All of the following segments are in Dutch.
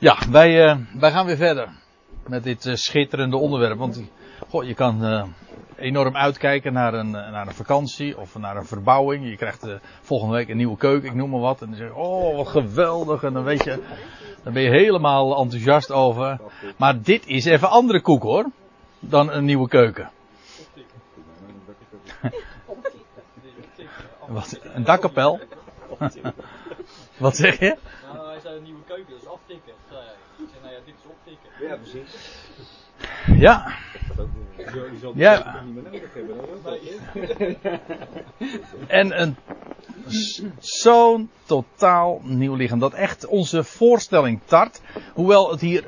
Ja, wij, uh, wij gaan weer verder met dit uh, schitterende onderwerp. Want goh, je kan uh, enorm uitkijken naar een, naar een vakantie of naar een verbouwing. Je krijgt volgende week een nieuwe keuken, ik noem maar wat. En dan zeg je, oh wat geweldig. En dan weet je, dan ben je helemaal enthousiast over. Maar dit is even andere koek hoor, dan een nieuwe keuken. wat, een dakkapel? wat zeg je? Nou, hij zei een nieuwe keuken, dat is aftikken. Ik zei, ja, precies. Ja. Ja. En een zo'n totaal nieuw lichaam. Dat echt onze voorstelling tart. Hoewel het hier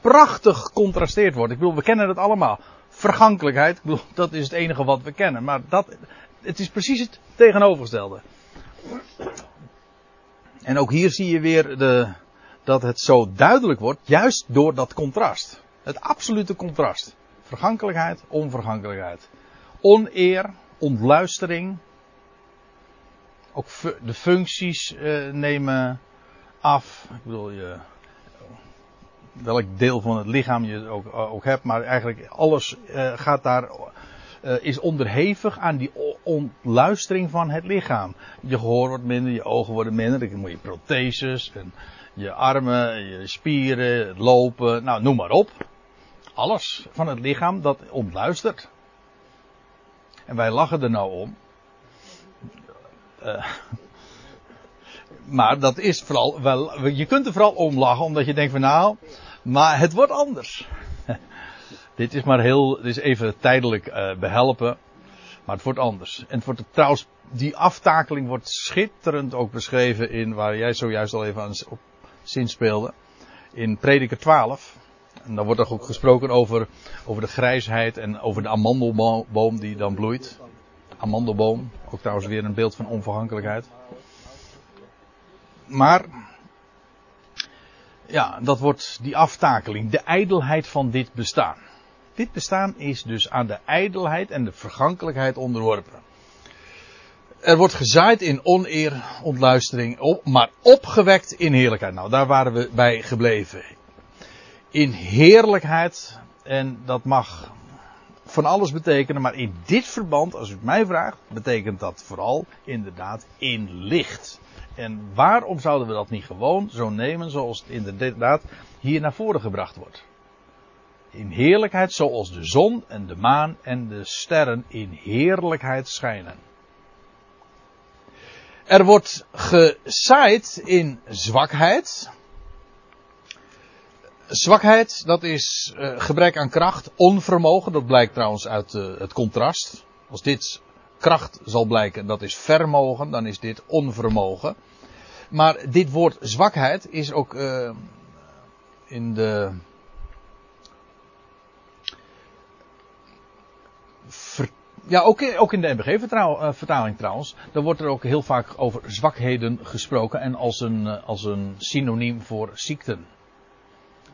prachtig gecontrasteerd wordt. Ik bedoel, we kennen het allemaal. Vergankelijkheid, ik bedoel, dat is het enige wat we kennen. Maar dat, het is precies het tegenovergestelde. En ook hier zie je weer de, dat het zo duidelijk wordt, juist door dat contrast. Het absolute contrast. Vergankelijkheid, onvergankelijkheid. Oneer, ontluistering. Ook de functies eh, nemen af. Ik bedoel, je, welk deel van het lichaam je ook, ook hebt, maar eigenlijk alles eh, gaat daar, eh, is onderhevig aan die ontluistering van het lichaam. Je gehoor wordt minder, je ogen worden minder, dan moet je protheses, en je armen, je spieren, lopen, nou noem maar op. Alles van het lichaam dat ontluistert. En wij lachen er nou om. Eh, maar dat is vooral wel. Je kunt er vooral om lachen omdat je denkt van nou. Maar het wordt anders. dit is maar heel. Dit is even tijdelijk eh, behelpen. Maar het wordt anders. En het wordt trouwens. Die aftakeling wordt schitterend ook beschreven in. Waar jij zojuist al even aan op zin speelde. In Prediker 12. En dan wordt er ook gesproken over, over de grijsheid en over de amandelboom die dan bloeit. Amandelboom, ook trouwens weer een beeld van onvergankelijkheid. Maar, ja, dat wordt die aftakeling, de ijdelheid van dit bestaan. Dit bestaan is dus aan de ijdelheid en de vergankelijkheid onderworpen. Er wordt gezaaid in oneer, ontluistering, op, maar opgewekt in heerlijkheid. Nou, daar waren we bij gebleven in heerlijkheid. En dat mag van alles betekenen, maar in dit verband, als u het mij vraagt, betekent dat vooral inderdaad in licht. En waarom zouden we dat niet gewoon zo nemen zoals het inderdaad hier naar voren gebracht wordt? In heerlijkheid zoals de zon en de maan en de sterren in heerlijkheid schijnen. Er wordt gezaaid in zwakheid, Zwakheid, dat is uh, gebrek aan kracht. Onvermogen, dat blijkt trouwens uit uh, het contrast. Als dit kracht zal blijken, dat is vermogen, dan is dit onvermogen. Maar dit woord zwakheid is ook uh, in de. Ja, ook in, ook in de MBG-vertaling trouwens. Dan wordt er ook heel vaak over zwakheden gesproken en als een, als een synoniem voor ziekten.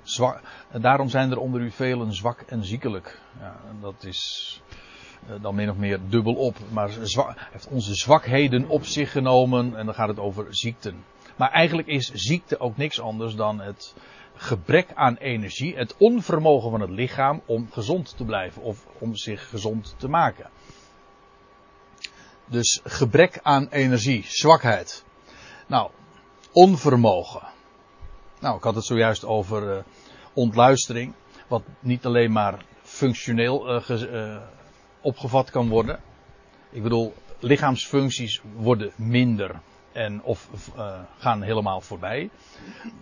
Zwak, daarom zijn er onder u velen zwak en ziekelijk. Ja, dat is dan min of meer dubbel op. Maar zwak, heeft onze zwakheden op zich genomen en dan gaat het over ziekten. Maar eigenlijk is ziekte ook niks anders dan het gebrek aan energie, het onvermogen van het lichaam om gezond te blijven of om zich gezond te maken. Dus gebrek aan energie, zwakheid. Nou, onvermogen. Nou, ik had het zojuist over uh, ontluistering. Wat niet alleen maar functioneel ge, uh, opgevat kan worden. Ik bedoel, lichaamsfuncties worden minder en of gaan helemaal voorbij.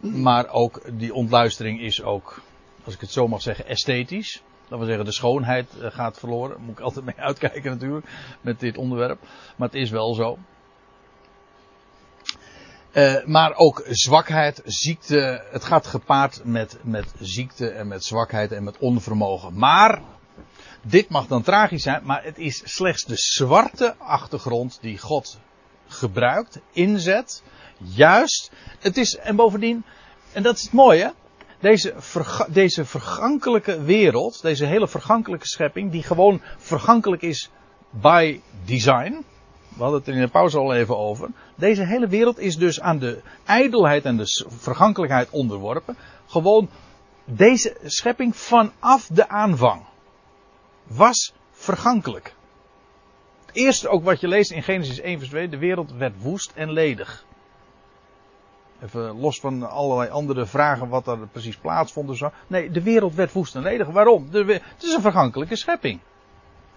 Maar ook die ontluistering is ook, als ik het zo mag zeggen, esthetisch. Dat wil zeggen, de schoonheid gaat verloren. Daar moet ik altijd mee uitkijken natuurlijk, met dit onderwerp. Maar het is wel zo. Uh, maar ook zwakheid, ziekte. Het gaat gepaard met, met ziekte en met zwakheid en met onvermogen. Maar, dit mag dan tragisch zijn, maar het is slechts de zwarte achtergrond die God gebruikt, inzet. Juist. Het is, en bovendien, en dat is het mooie, deze, deze vergankelijke wereld, deze hele vergankelijke schepping, die gewoon vergankelijk is by design. We hadden het er in de pauze al even over. Deze hele wereld is dus aan de ijdelheid en de vergankelijkheid onderworpen. Gewoon deze schepping vanaf de aanvang was vergankelijk. Het eerste ook wat je leest in Genesis 1 vers 2, de wereld werd woest en ledig. Even los van allerlei andere vragen wat er precies plaatsvond zo. Nee, de wereld werd woest en ledig. Waarom? Het is een vergankelijke schepping.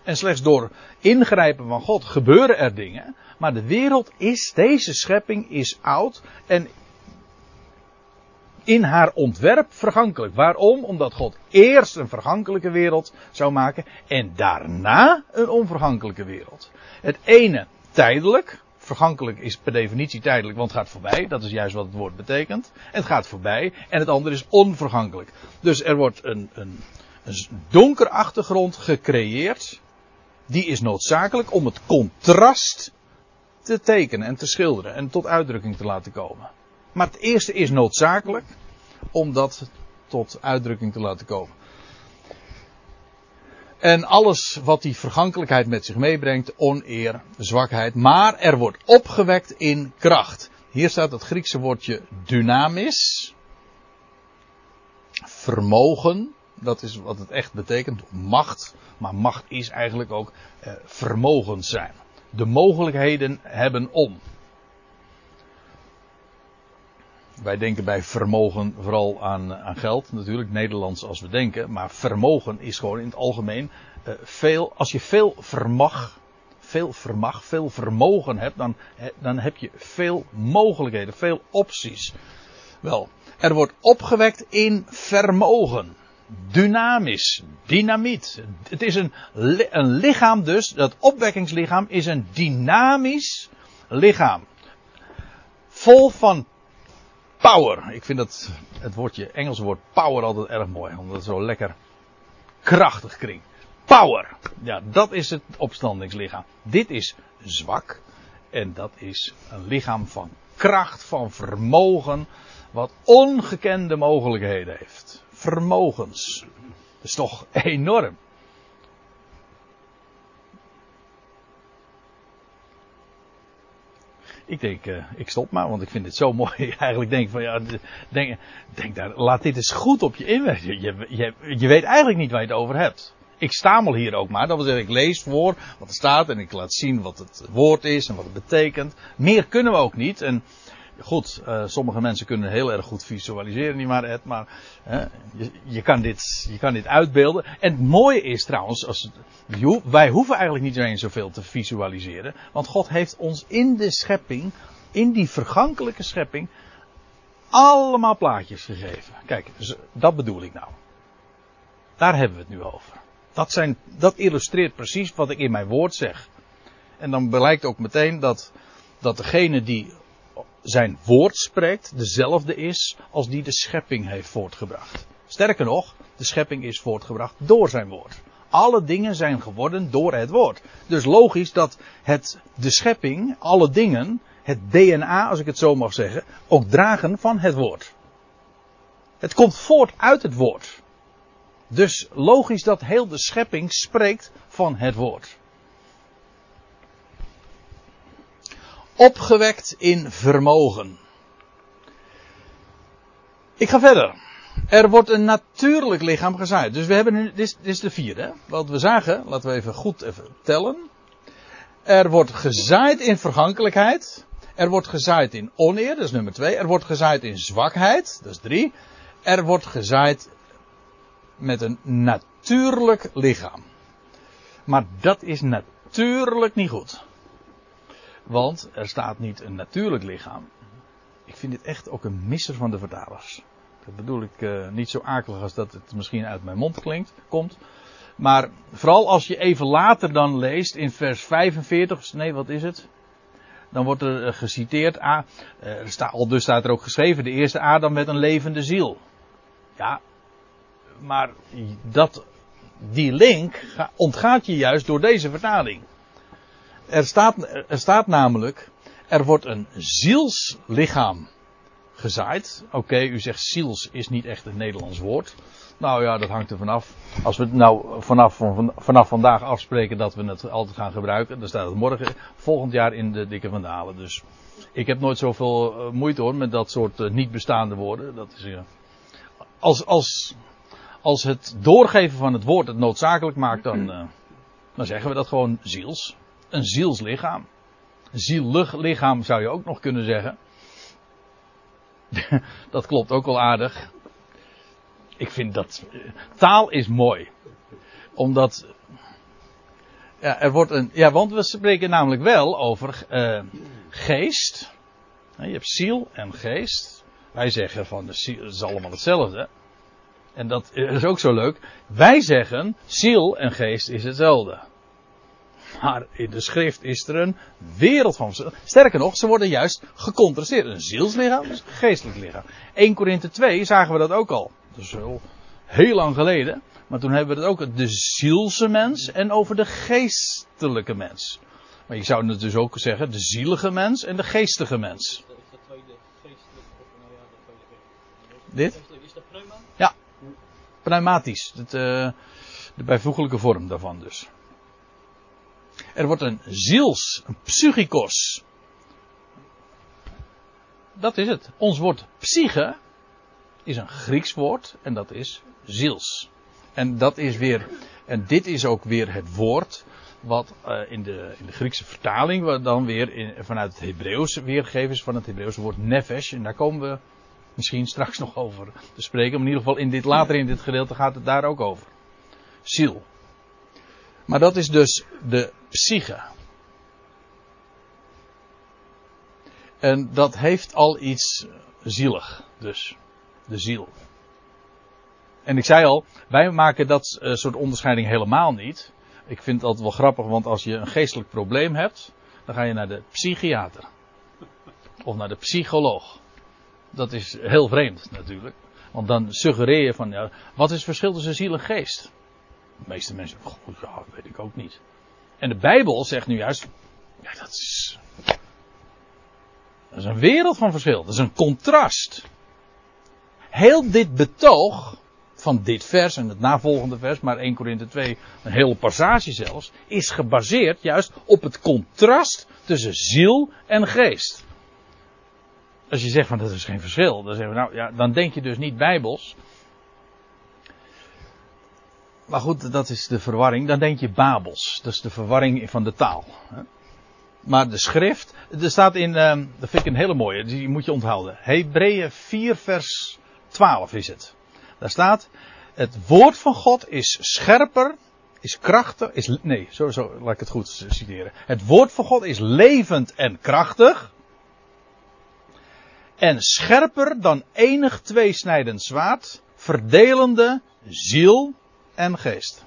En slechts door ingrijpen van God gebeuren er dingen. Maar de wereld is, deze schepping is oud en in haar ontwerp vergankelijk. Waarom? Omdat God eerst een vergankelijke wereld zou maken en daarna een onvergankelijke wereld. Het ene tijdelijk, vergankelijk is per definitie tijdelijk, want het gaat voorbij. Dat is juist wat het woord betekent. Het gaat voorbij. En het andere is onvergankelijk. Dus er wordt een, een, een donker achtergrond gecreëerd. Die is noodzakelijk om het contrast te tekenen en te schilderen en tot uitdrukking te laten komen. Maar het eerste is noodzakelijk om dat tot uitdrukking te laten komen. En alles wat die vergankelijkheid met zich meebrengt, oneer, zwakheid, maar er wordt opgewekt in kracht. Hier staat het Griekse woordje dynamis. Vermogen, dat is wat het echt betekent, macht. Maar macht is eigenlijk ook eh, vermogens zijn. De mogelijkheden hebben om. Wij denken bij vermogen vooral aan, aan geld, natuurlijk, Nederlands als we denken. Maar vermogen is gewoon in het algemeen uh, veel. Als je veel vermag, veel vermag, veel vermogen hebt, dan, dan heb je veel mogelijkheden, veel opties. Wel, er wordt opgewekt in vermogen. Dynamisch, dynamiet. Het is een, een lichaam dus, dat opwekkingslichaam is een dynamisch lichaam. Vol van power. Ik vind dat het woordje, Engelse woord power altijd erg mooi. Omdat het zo lekker krachtig klinkt. Power. Ja, dat is het opstandingslichaam. Dit is zwak. En dat is een lichaam van kracht, van vermogen. Wat ongekende mogelijkheden heeft. Vermogens. Dat is toch enorm. Ik denk, uh, ik stop maar, want ik vind het zo mooi. Eigenlijk denk van ja, denk, denk daar, laat dit eens goed op je inwerken. Je, je, je weet eigenlijk niet waar je het over hebt. Ik stamel hier ook maar. Dat wil zeggen, ik lees voor wat er staat en ik laat zien wat het woord is en wat het betekent. Meer kunnen we ook niet. En goed, uh, sommige mensen kunnen heel erg goed visualiseren, niet maar Ed, maar je, je, kan dit, je kan dit uitbeelden. En het mooie is trouwens, als, wij hoeven eigenlijk niet eens zoveel te visualiseren, want God heeft ons in de schepping, in die vergankelijke schepping, allemaal plaatjes gegeven. Kijk, dat bedoel ik nou. Daar hebben we het nu over. Dat, zijn, dat illustreert precies wat ik in mijn woord zeg. En dan blijkt ook meteen dat, dat degene die zijn woord spreekt, dezelfde is als die de schepping heeft voortgebracht. Sterker nog, de schepping is voortgebracht door zijn woord. Alle dingen zijn geworden door het woord. Dus logisch dat het, de schepping, alle dingen, het DNA, als ik het zo mag zeggen, ook dragen van het woord. Het komt voort uit het woord. Dus logisch dat heel de schepping spreekt van het woord. Opgewekt in vermogen. Ik ga verder. Er wordt een natuurlijk lichaam gezaaid. Dus we hebben nu, dit is, dit is de vierde. Wat we zagen, laten we even goed even tellen. Er wordt gezaaid in vergankelijkheid. Er wordt gezaaid in oneer, dat is nummer twee. Er wordt gezaaid in zwakheid, dat is drie. Er wordt gezaaid met een natuurlijk lichaam. Maar dat is natuurlijk niet goed. Want er staat niet een natuurlijk lichaam. Ik vind dit echt ook een misser van de vertalers. Dat bedoel ik uh, niet zo akelig als dat het misschien uit mijn mond klinkt, komt. Maar vooral als je even later dan leest in vers 45, nee wat is het? Dan wordt er uh, geciteerd, ah, er staat, al dus staat er ook geschreven, de eerste Adam met een levende ziel. Ja, maar dat, die link ontgaat je juist door deze vertaling. Er staat, er staat namelijk, er wordt een zielslichaam gezaaid. Oké, u zegt ziels is niet echt een Nederlands woord. Nou ja, dat hangt er vanaf. Als we het nou vanaf, van, vanaf vandaag afspreken dat we het altijd gaan gebruiken, dan staat het morgen, volgend jaar in de dikke vandalen. Dus ik heb nooit zoveel uh, moeite hoor met dat soort uh, niet bestaande woorden. Dat is, uh, als, als, als het doorgeven van het woord het noodzakelijk maakt, dan, dan zeggen we dat gewoon ziels. Een zielslichaam. Zielig lichaam zou je ook nog kunnen zeggen. dat klopt ook wel aardig. Ik vind dat. Taal is mooi. Omdat. Ja, er wordt een. Ja, want we spreken namelijk wel over uh, geest. Je hebt ziel en geest. Wij zeggen van de ziel is allemaal hetzelfde. En dat is ook zo leuk. Wij zeggen ziel en geest is hetzelfde. Maar in de schrift is er een wereld van verschil. Sterker nog, ze worden juist gecontrasteerd. Een zielslichaam is een geestelijk lichaam. 1 Korinthe 2 zagen we dat ook al. Dat is wel heel lang geleden. Maar toen hebben we het ook de zielse mens en over de geestelijke mens. Maar je zou het dus ook zeggen de zielige mens en de geestige mens. Is dat tweede geestelijk of nou ja, tweede? Dit? Is dat pneuma? Ja. Pneumatisch. Het, uh, de bijvoeglijke vorm daarvan dus. Er wordt een ziels, een psychikos. Dat is het. Ons woord psyche is een Grieks woord en dat is ziels. En dat is weer, en dit is ook weer het woord wat uh, in, de, in de Griekse vertaling dan weer in, vanuit het Hebreeuws weergegeven is van het Hebreeuwse woord nefesh. En daar komen we misschien straks nog over te spreken. Maar in ieder geval in dit, later in dit gedeelte gaat het daar ook over. Ziel. Maar dat is dus de psyche. En dat heeft al iets zielig, dus. De ziel. En ik zei al, wij maken dat uh, soort onderscheiding helemaal niet. Ik vind dat wel grappig, want als je een geestelijk probleem hebt, dan ga je naar de psychiater. Of naar de psycholoog. Dat is heel vreemd natuurlijk. Want dan suggereer je van, ja, wat is het verschil tussen ziel en geest? De meeste mensen, goed, ja, weet ik ook niet. En de Bijbel zegt nu juist, ja, dat is, een wereld van verschil. Dat is een contrast. Heel dit betoog van dit vers en het navolgende vers, maar 1 Korinthe 2, een hele passage zelfs, is gebaseerd juist op het contrast tussen ziel en geest. Als je zegt van dat is geen verschil, dan zeggen we nou ja, dan denk je dus niet bijbels. Maar goed, dat is de verwarring. Dan denk je Babels. Dat is de verwarring van de taal. Maar de schrift, er staat in, uh, dat vind ik een hele mooie, die moet je onthouden. Hebreeën 4 vers 12 is het. Daar staat, het woord van God is scherper, is krachtig, is, nee, zo, zo, laat ik het goed citeren. Het woord van God is levend en krachtig. En scherper dan enig tweesnijdend zwaard, verdelende ziel en geest.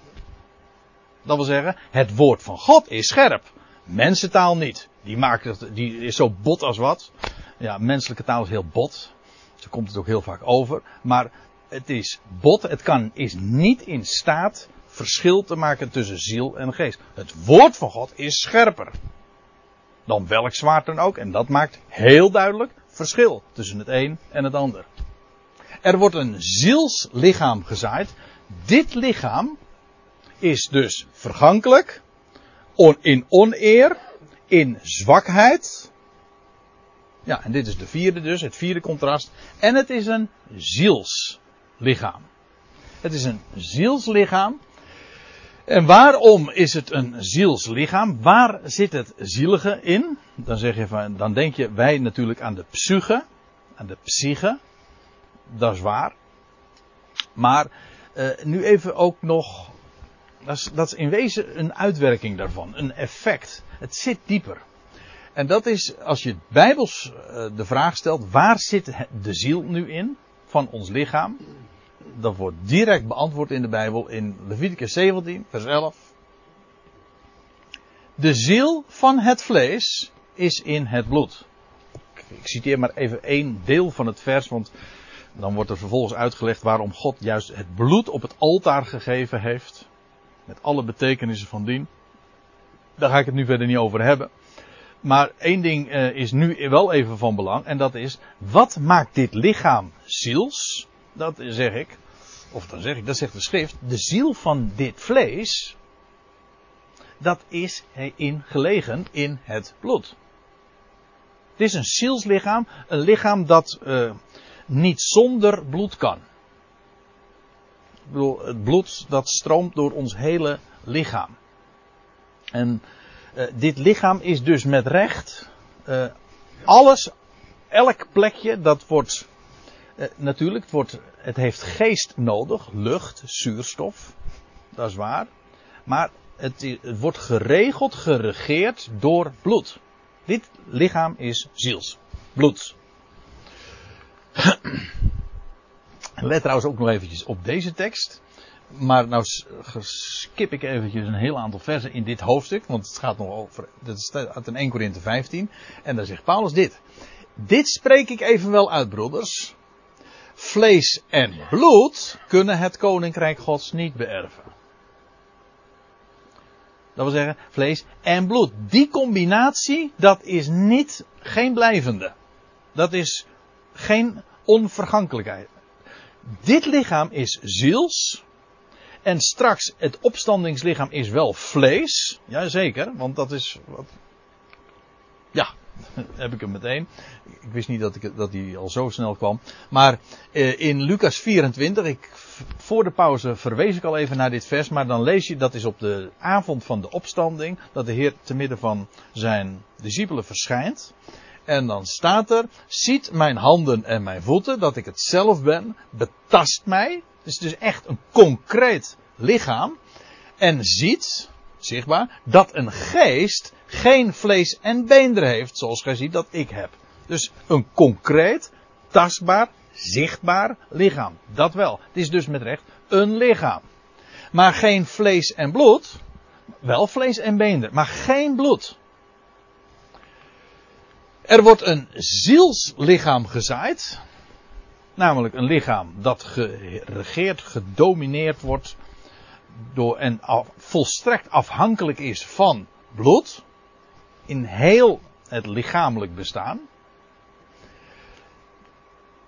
Dat wil zeggen, het woord van God is scherp. Mensentaal niet. Die, maakt die is zo bot als wat. Ja, menselijke taal is heel bot. Zo komt het ook heel vaak over. Maar het is bot. Het kan, is niet in staat verschil te maken tussen ziel en geest. Het woord van God is scherper. Dan welk zwaard dan ook. En dat maakt heel duidelijk verschil tussen het een en het ander. Er wordt een zielslichaam gezaaid. Dit lichaam is dus vergankelijk, in oneer, in zwakheid. Ja, en dit is de vierde dus, het vierde contrast. En het is een zielslichaam. Het is een zielslichaam. En waarom is het een zielslichaam? Waar zit het zielige in? Dan zeg je van, dan denk je wij natuurlijk aan de psyche, aan de psyche. Dat is waar. Maar uh, nu even ook nog. Dat is, dat is in wezen een uitwerking daarvan, een effect. Het zit dieper. En dat is als je bijbels uh, de vraag stelt: waar zit de ziel nu in van ons lichaam? Dat wordt direct beantwoord in de Bijbel in Leviticus 17, vers 11. De ziel van het vlees is in het bloed. Ik citeer maar even één deel van het vers, want dan wordt er vervolgens uitgelegd waarom God juist het bloed op het altaar gegeven heeft. Met alle betekenissen van dien. Daar ga ik het nu verder niet over hebben. maar één ding eh, is nu wel even van belang. En dat is, wat maakt dit lichaam ziels? Dat zeg ik. Of dan zeg ik, dat zegt de schrift. De ziel van dit vlees. Dat is in gelegen in het bloed. Het is een zielslichaam. Een lichaam dat uh, niet zonder bloed kan. Ik bedoel, het bloed dat stroomt door ons hele lichaam. En uh, dit lichaam is dus met recht uh, alles, elk plekje dat wordt, uh, natuurlijk, het, wordt, het heeft geest nodig, lucht, zuurstof, dat is waar. Maar het, het wordt geregeld, geregeerd door bloed. Dit lichaam is ziels, bloed. Let trouwens ook nog eventjes op deze tekst. Maar nou skip ik eventjes een heel aantal versen in dit hoofdstuk. Want het gaat nog over. Dat uit 1 Korinthe 15. En daar zegt Paulus dit. Dit spreek ik evenwel uit, broeders. Vlees en bloed kunnen het koninkrijk gods niet beërven. Dat wil zeggen, vlees en bloed. Die combinatie, dat is niet, geen blijvende. Dat is geen onvergankelijkheid. Dit lichaam is ziels. En straks, het opstandingslichaam is wel vlees. Jazeker, want dat is wat. Ja, heb ik hem meteen. Ik wist niet dat, ik, dat hij al zo snel kwam. Maar eh, in Lucas 24, ik, voor de pauze verwees ik al even naar dit vers. Maar dan lees je, dat is op de avond van de opstanding. Dat de Heer te midden van zijn discipelen verschijnt. En dan staat er, ziet mijn handen en mijn voeten, dat ik het zelf ben, betast mij. Dus het is echt een concreet lichaam. En ziet, zichtbaar, dat een geest geen vlees en beenderen heeft, zoals gij ziet dat ik heb. Dus een concreet, tastbaar, zichtbaar lichaam. Dat wel. Het is dus met recht een lichaam. Maar geen vlees en bloed. Wel vlees en beenderen, maar geen bloed. Er wordt een zielslichaam gezaaid. Namelijk een lichaam dat geregeerd, gedomineerd wordt door en volstrekt afhankelijk is van bloed. In heel het lichamelijk bestaan.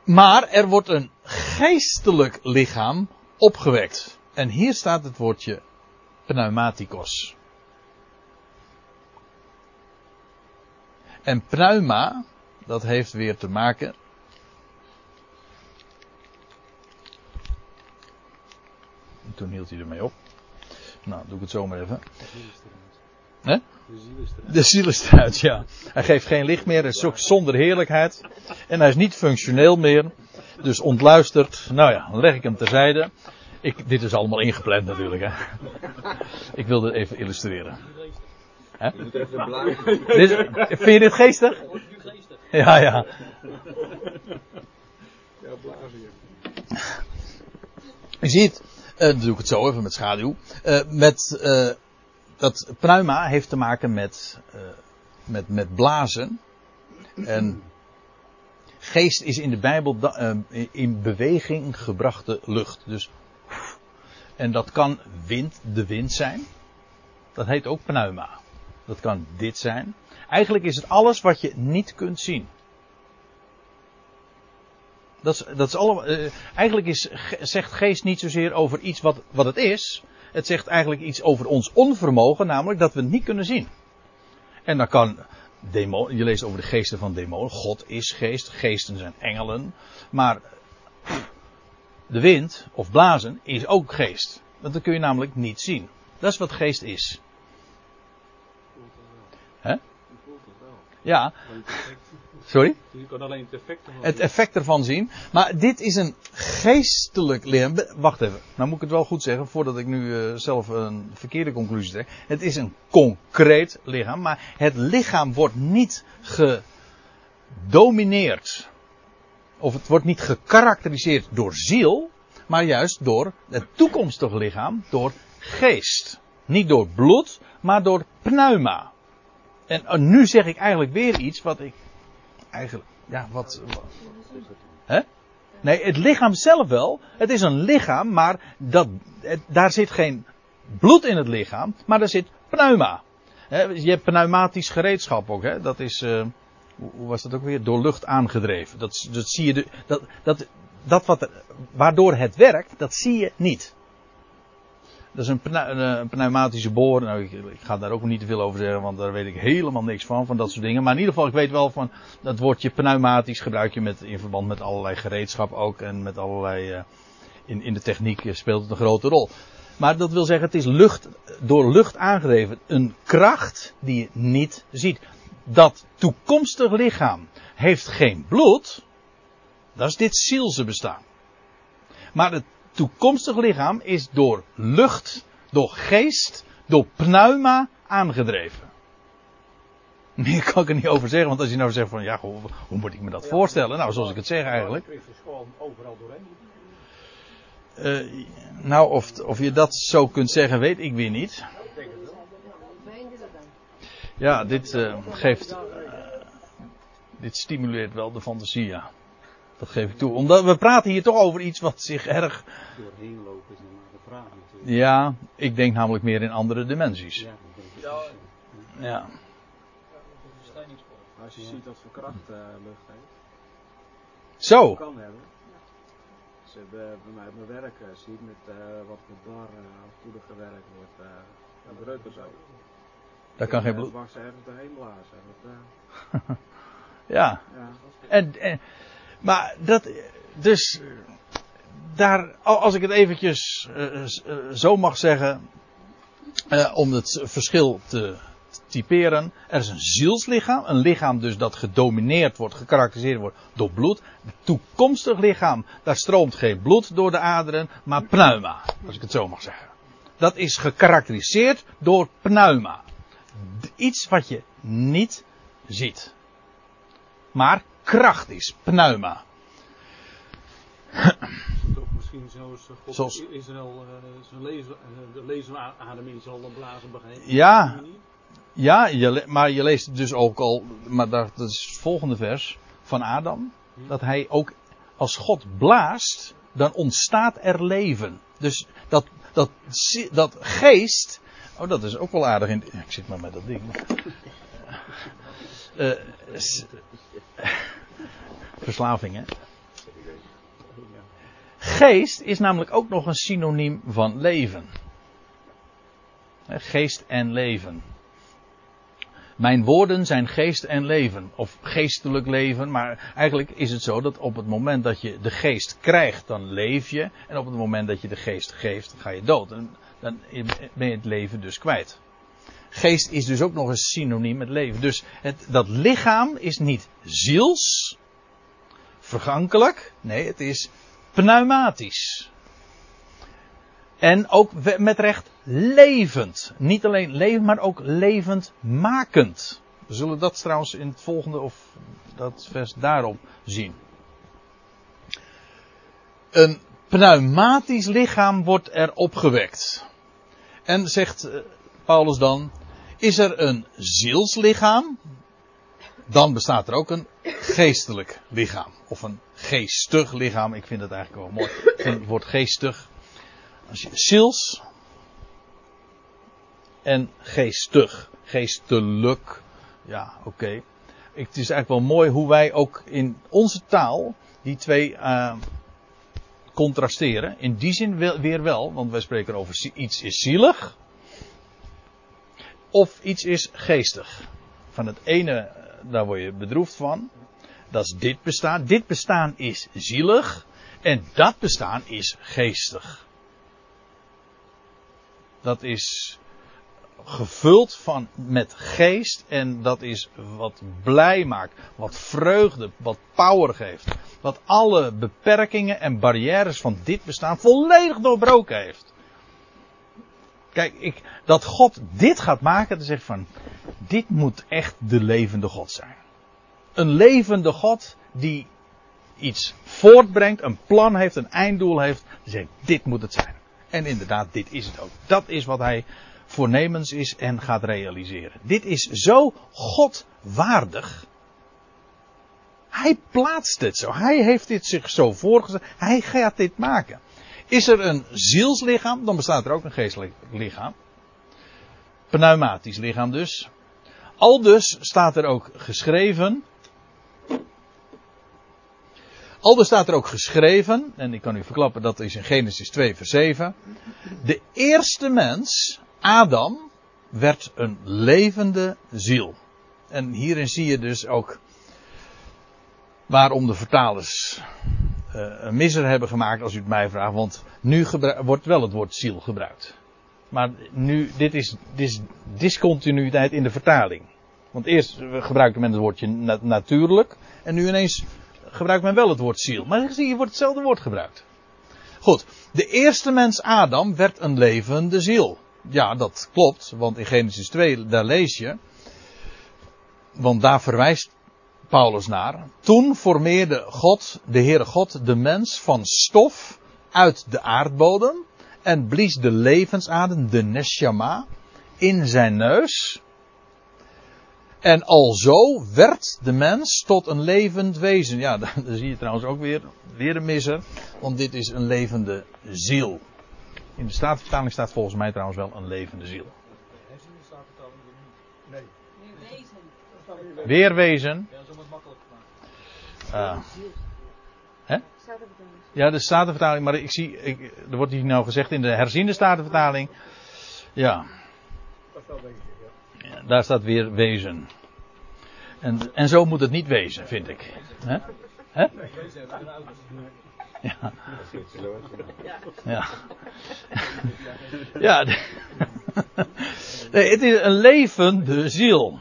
Maar er wordt een geestelijk lichaam opgewekt. En hier staat het woordje pneumatikos. En pneuma, dat heeft weer te maken. En toen hield hij ermee op. Nou, doe ik het zo maar even. Hè? De ziel is eruit, ja. Hij geeft geen licht meer, hij is zonder heerlijkheid. En hij is niet functioneel meer. Dus ontluisterd. Nou ja, dan leg ik hem terzijde. Ik, dit is allemaal ingepland natuurlijk, hè. Ik wilde even illustreren. Hè? Je moet even blazen. Vind je dit geestig? Ja, ja. Ja, blazen. Je ziet, uh, dan doe ik het zo even met schaduw. Uh, met, uh, dat pneuma heeft te maken met, met, met blazen. En geest is in de Bijbel in beweging gebrachte lucht. Dus, en dat kan wind, de wind zijn. Dat heet ook pneuma. Dat kan dit zijn. Eigenlijk is het alles wat je niet kunt zien. Dat is, dat is allemaal, uh, eigenlijk is, zegt geest niet zozeer over iets wat, wat het is. Het zegt eigenlijk iets over ons onvermogen, namelijk dat we het niet kunnen zien. En dan kan demon, je leest over de geesten van demonen. God is geest, geesten zijn engelen. Maar de wind of blazen is ook geest. Want dat kun je namelijk niet zien. Dat is wat geest is. Hè? Ja. Sorry? Je kan alleen het effect ervan Het effect ervan zien. Maar dit is een geestelijk lichaam. Wacht even. Nou moet ik het wel goed zeggen voordat ik nu uh, zelf een verkeerde conclusie trek. Het is een concreet lichaam. Maar het lichaam wordt niet gedomineerd. Of het wordt niet gekarakteriseerd door ziel. Maar juist door het toekomstige lichaam. Door geest. Niet door bloed, maar door pneuma. En nu zeg ik eigenlijk weer iets wat ik. Eigenlijk. Ja, wat. hè? Nee, het lichaam zelf wel. Het is een lichaam, maar dat, daar zit geen bloed in het lichaam, maar er zit pneuma. Je hebt pneumatisch gereedschap ook. Hè? Dat is, uh, hoe, was dat ook weer? Door lucht aangedreven. Dat, dat zie je, dat, dat, dat wat waardoor het werkt, dat zie je niet. Dat is een, een pneumatische boor. Nou, ik, ik, ga daar ook niet te veel over zeggen, want daar weet ik helemaal niks van, van dat soort dingen. Maar in ieder geval, ik weet wel van dat woordje pneumatisch gebruik je met, in verband met allerlei gereedschap ook. En met allerlei, uh, in, in de techniek speelt het een grote rol. Maar dat wil zeggen, het is lucht, door lucht aangedreven. Een kracht die je niet ziet. Dat toekomstig lichaam heeft geen bloed. Dat is dit zielse bestaan. Maar het toekomstig lichaam is door lucht, door geest, door pneuma aangedreven. Meer kan ik er niet over zeggen, want als je nou zegt van ja, hoe, hoe moet ik me dat voorstellen? Nou, zoals ik het zeg eigenlijk. Christus gewoon overal doorheen. Uh, nou, of, of je dat zo kunt zeggen, weet ik weer niet. Ja, dit uh, geeft. Uh, dit stimuleert wel de fantasie, ja. Dat geef ik toe. Omdat we praten hier toch over iets wat zich erg. Doorheen lopen is de vraag natuurlijk. Ja, ik denk namelijk meer in andere dimensies. Ja, Ja. Als je ziet wat voor kracht uh, lucht heeft, Zo. kan hebben. Ze hebben bij mij op mijn werk, uh, zie ik met uh, wat met bar uh, gewerkt wordt, uh, een breuk of zo. Daar kan geen bloed. bloed. mag ze ergens doorheen blazen. Dat, Ja. ja. En, en, maar dat, dus, daar, als ik het eventjes uh, zo mag zeggen, om het verschil te typeren. Er is een zielslichaam, een lichaam dus dat gedomineerd wordt, gekarakteriseerd wordt door bloed. Een toekomstig lichaam, daar stroomt geen bloed door de aderen, maar pneuma, als ik het zo mag zeggen. Dat is gekarakteriseerd door pneuma. Iets wat je niet ziet. Maar kracht is, pneuma. Toch misschien zoals God Zoals- Israël uh, zijn lezen, uh, de lezenademing zal dan blazen begrijpen. Ja. Ja, je, maar je leest dus ook al, maar dat, dat is het volgende vers van Adam, dat hij ook als God blaast, dan ontstaat er leven. Dus dat, dat, dat geest, oh dat is ook wel aardig in, ik zit maar met dat ding. Eh, s- verslaving hè. Geest is namelijk ook nog een synoniem van leven. Geest en leven. Mijn woorden zijn geest en leven. Of geestelijk leven. Maar eigenlijk is het zo dat op het moment dat je de geest krijgt, dan leef je. En op het moment dat je de geest geeft, ga je dood. En dan ben je het leven dus kwijt. Geest is dus ook nog een synoniem met leven. Dus het, dat lichaam is niet ziels, vergankelijk. Nee, het is pneumatisch. En ook met recht levend. Niet alleen levend, maar ook levendmakend. We zullen dat trouwens in het volgende of dat vers daarop zien. Een pneumatisch lichaam wordt er opgewekt. En zegt eh, Paulus dan, is er een zielslichaam? Dan bestaat er ook een geestelijk lichaam. Of een geestig lichaam. Ik vind het eigenlijk wel mooi. Het woord geestig. Als je ziels en geestig. Geestelijk. Ja, oké. Het is eigenlijk wel mooi hoe wij ook in onze taal die twee eh, contrasteren. In die zin weer wel, want wij spreken over iets is zielig. Of iets is geestig. Van het ene, eh, daar word je bedroefd van. Dat is dit bestaan. Dit bestaan is zielig. En dat bestaan is geestig. Dat is gevuld van, met geest en dat is wat blij maakt, wat vreugde, wat power geeft. Wat alle beperkingen en barrières van dit bestaan volledig doorbroken heeft. Kijk, ik, dat God dit gaat maken, dan zegt van, dit moet echt de levende God zijn. Een levende God die iets voortbrengt, een plan heeft, een einddoel heeft. Dan dit moet het zijn. En inderdaad, dit is het ook. Dat is wat hij voornemens is en gaat realiseren. Dit is zo Godwaardig. Hij plaatst het zo. Hij heeft dit zich zo voorgesteld. Hij gaat dit maken. Is er een zielslichaam, dan bestaat er ook een geestelijk lichaam. pneumatisch lichaam dus. Al dus staat er ook geschreven. Al dus staat er ook geschreven, en ik kan u verklappen dat is in Genesis 2 vers 7. De eerste mens, Adam, werd een levende ziel. En hierin zie je dus ook waarom de vertalers een misser hebben gemaakt, als u het mij vraagt. Want nu wordt wel het woord ziel gebruikt. Maar nu, dit is, dit is discontinuïteit in de vertaling. Want eerst gebruikte men het woordje na natuurlijk. En nu ineens gebruikt men wel het woord ziel. Maar zie, hier wordt hetzelfde woord gebruikt. Goed. De eerste mens Adam werd een levende ziel. Ja, dat klopt. Want in Genesis 2, daar lees je. Want daar verwijst Paulus naar. Toen formeerde God, de Heere God, de mens van stof uit de aardbodem. En blies de levensadem, de neshama, in zijn neus. En alzo werd de mens tot een levend wezen. Ja, daar zie je trouwens ook weer, weer een misser. Want dit is een levende ziel. In de Statenvertaling staat volgens mij trouwens wel een levende ziel. Nee. Wezen. Weer wezen. Ja, zo wordt makkelijk gemaakt. Uh, hè? Ja, de Statenvertaling, maar ik zie, ik, er wordt hier nou gezegd in de herziende Statenvertaling. Ja. ja. Daar staat weer wezen. En, en zo moet het niet wezen, vind ik. Hè? Hè? Ja. Ja. Ja. Nee, het is een levende ziel.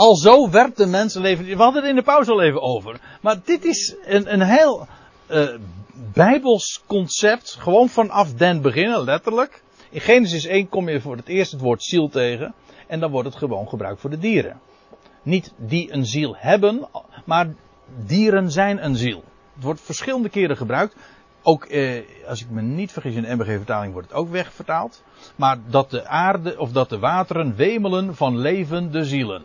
Al zo werd de mensenleven. We hadden het in de pauze al even over. Maar dit is een, een heel uh, bijbels concept. Gewoon vanaf den beginnen, letterlijk. In Genesis 1 kom je voor het eerst het woord ziel tegen. En dan wordt het gewoon gebruikt voor de dieren. Niet die een ziel hebben, maar dieren zijn een ziel. Het wordt verschillende keren gebruikt. Ook, eh, als ik me niet vergis, in de MBG-vertaling wordt het ook wegvertaald. Maar dat de aarde of dat de wateren wemelen van levende zielen.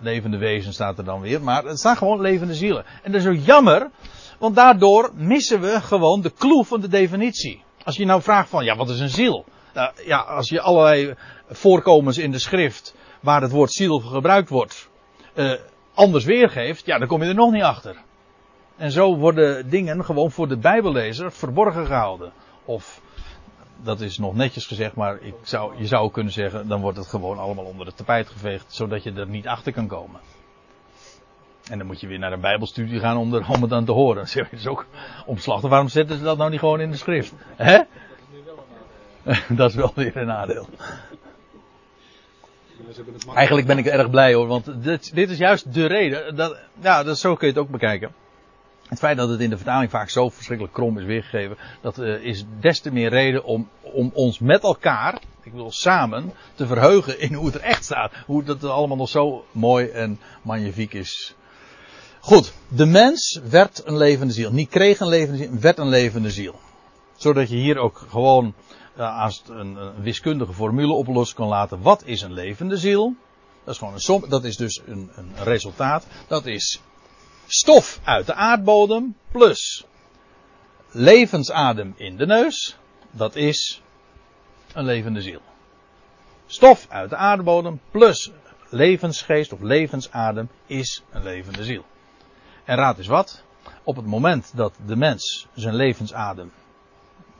Levende wezen staat er dan weer. Maar het staan gewoon levende zielen. En dat is zo jammer, want daardoor missen we gewoon de clue van de definitie. Als je nou vraagt van, ja, wat is een ziel? Nou, ja, als je allerlei voorkomens in de schrift waar het woord ziel gebruikt wordt, uh, anders weergeeft, ja, dan kom je er nog niet achter. En zo worden dingen gewoon voor de Bijbellezer verborgen gehouden. Of, dat is nog netjes gezegd, maar ik zou, je zou kunnen zeggen, dan wordt het gewoon allemaal onder het tapijt geveegd, zodat je er niet achter kan komen. En dan moet je weer naar een Bijbelstudie gaan om, er, om het dan te horen. Dat is ook omslachtig. Waarom zetten ze dat nou niet gewoon in de schrift? Hè? Dat is wel weer een nadeel. Eigenlijk ben ik erg blij hoor, want dit, dit is juist de reden. Dat, ja, dat, zo kun je het ook bekijken. Het feit dat het in de vertaling vaak zo verschrikkelijk krom is weergegeven, dat uh, is des te meer reden om, om ons met elkaar, ik wil samen, te verheugen in hoe het er echt staat. Hoe dat allemaal nog zo mooi en magnifiek is. Goed, de mens werd een levende ziel. Niet kreeg een levende ziel, werd een levende ziel. Zodat je hier ook gewoon uh, als een, een, wiskundige formule oplossen kan laten. Wat is een levende ziel? Dat is gewoon een som. Dat is dus een, een resultaat. Dat is stof uit de aardbodem plus levensadem in de neus. Dat is een levende ziel. Stof uit de aardbodem plus levensgeest of levensadem is een levende ziel. En raad eens wat. Op het moment dat de mens zijn levensadem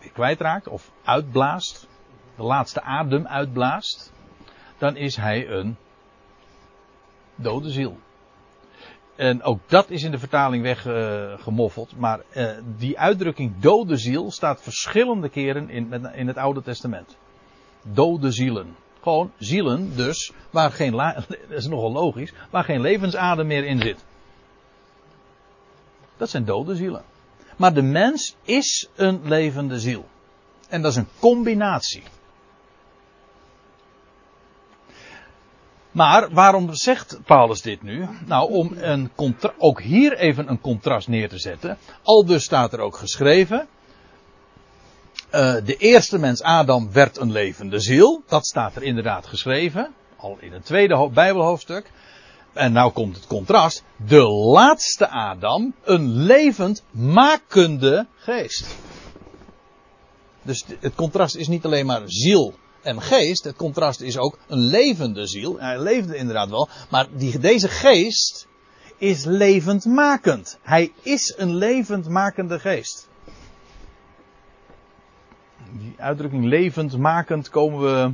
weer kwijtraakt of uitblaast, de laatste adem uitblaast, dan is hij een dode ziel. En ook dat is in de vertaling weggemoffeld. Uh, maar uh, die uitdrukking dode ziel staat verschillende keren in, in het Oude Testament. Dode zielen. Gewoon zielen dus, waar geen, dat is nogal logisch, waar geen levensadem meer in zit. Dat zijn dode zielen. Maar de mens is een levende ziel. En dat is een combinatie. Maar waarom zegt Paulus dit nu? Nou, om een ook hier even een contrast neer te zetten. Al dus staat er ook geschreven. Uh, de eerste mens Adam werd een levende ziel. Dat staat er inderdaad geschreven. Al in het tweede Bijbelhoofdstuk. En nou komt het contrast. De laatste Adam, een levend makende geest. Dus het contrast is niet alleen maar ziel en geest, het contrast is ook een levende ziel. Hij leefde inderdaad wel, maar die, deze geest is levendmakend. Hij is een levendmakende geest. Die uitdrukking levendmakend komen we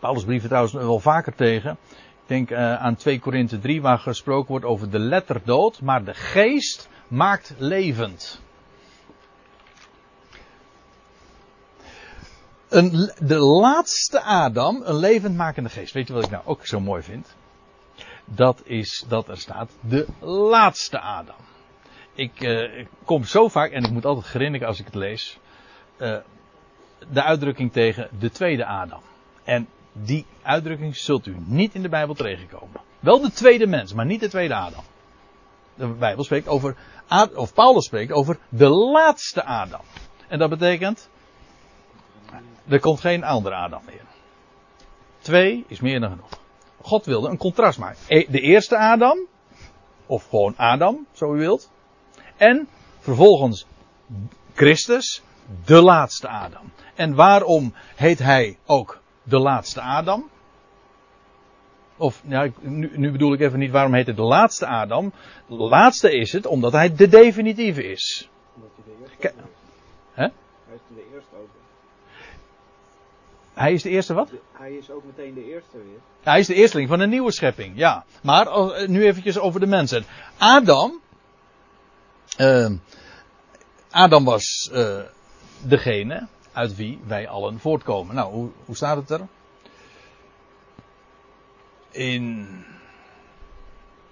Paulus brieven trouwens wel vaker tegen. Ik denk uh, aan 2 Korinthe 3 waar gesproken wordt over de letterdood, maar de geest maakt levend. De laatste Adam, een levendmakende geest. Weet je wat ik nou ook zo mooi vind? Dat is dat er staat de laatste Adam. Ik, ik kom zo vaak, en ik moet altijd grinniken als ik het lees, uh, de uitdrukking tegen de tweede Adam. En die uitdrukking zult u niet in de Bijbel tegenkomen. Wel de tweede mens, maar niet de tweede Adam. De Bijbel spreekt over, of Paulus spreekt over de laatste Adam. En dat betekent, er komt geen andere Adam meer. Twee is meer dan genoeg. God wilde een contrast maken. E, de eerste Adam, of gewoon Adam, zo u wilt. En vervolgens Christus, de laatste Adam. En waarom heet hij ook de laatste Adam? Of, ja, nu, nu, bedoel ik even niet waarom heet het de laatste Adam. De laatste is het omdat hij de definitieve is. Omdat hij de eerste. Hè? Hij is de. Hij is de eerste wat? Hij is ook meteen de eerste weer. Hij is de eersteling van een nieuwe schepping, ja. Maar eh, nu eventjes over de mensen. Adam. eh, Adam was eh, degene uit wie wij allen voortkomen. Nou, hoe, hoe staat het er? In.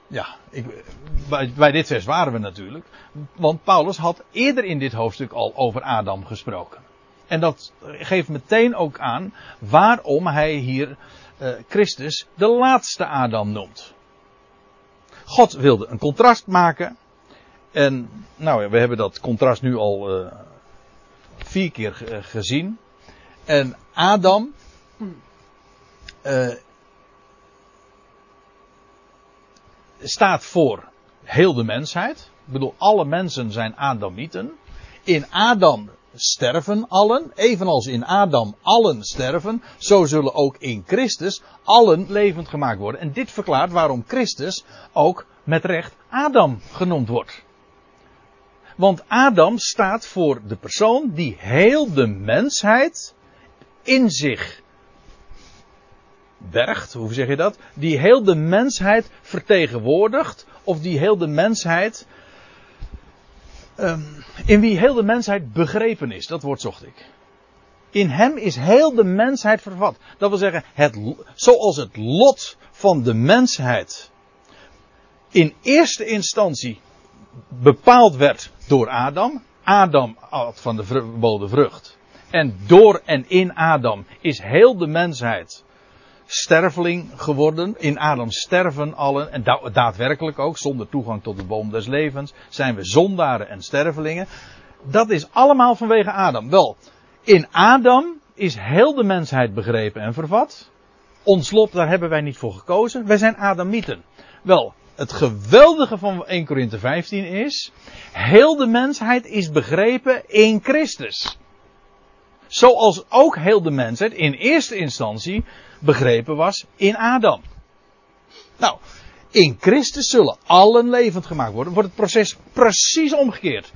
Ja, ik, bij, bij dit vers waren we natuurlijk. Want Paulus had eerder in dit hoofdstuk al over Adam gesproken. En dat geeft meteen ook aan waarom hij hier eh, Christus de laatste Adam noemt. God wilde een contrast maken. En nou we hebben dat contrast nu al eh, vier keer eh, gezien. En Adam staat voor heel de mensheid. Ik bedoel, alle mensen zijn Adamieten. In Adam sterven allen, evenals in Adam allen sterven, zo zullen ook in Christus allen levend gemaakt worden. En dit verklaart waarom Christus ook met recht Adam genoemd wordt. Want Adam staat voor de persoon die heel de mensheid in zich bergt, hoe zeg je dat? Die heel de mensheid vertegenwoordigt, of die heel de mensheid Ehm, in wie heel de mensheid begrepen is. Dat woord zocht ik. In hem is heel de mensheid vervat. Dat wil zeggen, het, zoals het lot van de mensheid in eerste instantie bepaald werd door Adam. Adam had van de verboden vrucht. En door en in Adam is heel de mensheid sterveling geworden. In Adam sterven allen, en da- daadwerkelijk ook, zonder toegang tot de boom des levens, zijn we zondaren en stervelingen. Dat is allemaal vanwege Adam. Wel, in Adam is heel de mensheid begrepen en vervat. Ons lot, daar hebben wij niet voor gekozen. Wij zijn Adamieten. Wel, het geweldige van 1 Korinthe 15 is, heel de mensheid is begrepen in Christus. Zoals ook heel de mensheid in eerste instantie begrepen was in Adam. Nou, in Christus zullen allen levend gemaakt worden. Wordt het proces precies omgekeerd.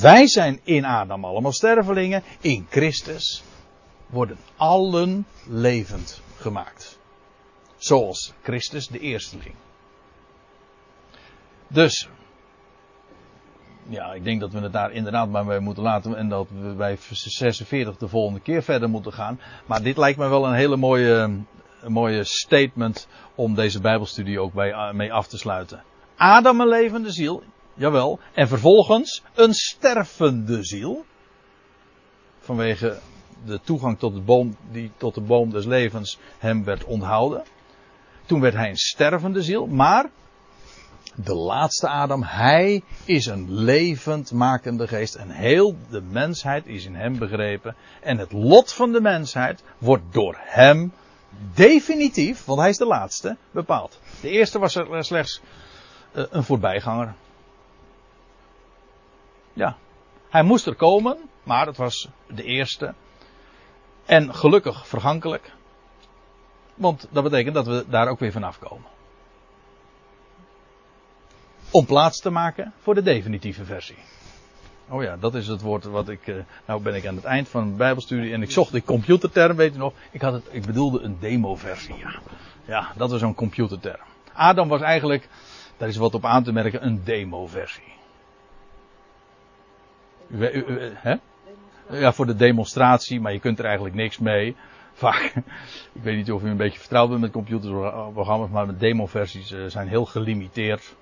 Wij zijn in Adam allemaal stervelingen. In Christus worden allen levend gemaakt. Zoals Christus de eersteling. Dus. Ja, ik denk dat we het daar inderdaad maar bij moeten laten. En dat we bij vers 46 de volgende keer verder moeten gaan. Maar dit lijkt me wel een hele mooie, een mooie statement om deze Bijbelstudie ook bij, mee af te sluiten. Adam een levende ziel, jawel. En vervolgens een stervende ziel. Vanwege de toegang tot de boom, die tot de boom des levens hem werd onthouden. Toen werd hij een stervende ziel, maar de laatste Adam, hij is een levend makende geest. En heel de mensheid is in hem begrepen. En het lot van de mensheid wordt door hem definitief, want hij is de laatste, bepaald. De eerste was er slechts uh, een voorbijganger. Ja, hij moest er komen, maar het was de eerste. En gelukkig vergankelijk. Want dat betekent dat we daar ook weer vanaf komen. Om plaats te maken voor de definitieve versie. Oh ja, dat is het woord wat ik. Uh, nou ben ik aan het eind van mijn Bijbelstudie en ik zocht die computerterm, weet je nog? Ik, had het, ik bedoelde een demo-versie, ja. Ja, dat was zo'n computerterm. Adam was eigenlijk, daar is wat op aan te merken, een demo-versie. Hè? Ja, voor de demonstratie, maar je kunt er eigenlijk niks mee. Vaak, ik weet niet of u een beetje vertrouwd bent met computerprogramma's, maar de demo-versies uh, zijn heel gelimiteerd.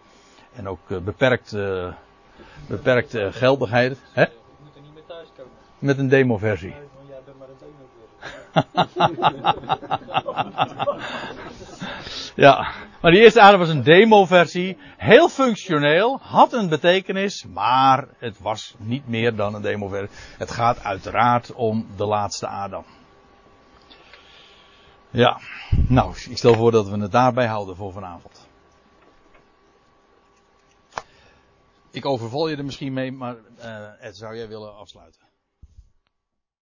En ook uh, beperkt, uh, beperkt geldigheid. Hè? Je moet er niet meer thuis komen. Met een demo-versie. Ja, maar die eerste Adam was een demo-versie. Heel functioneel, had een betekenis, maar het was niet meer dan een demo-versie. Het gaat uiteraard om de laatste Adam. Ja, nou, ik stel voor dat we het daarbij houden voor vanavond. Ik overval je er misschien mee, maar uh, Ed, zou jij willen afsluiten?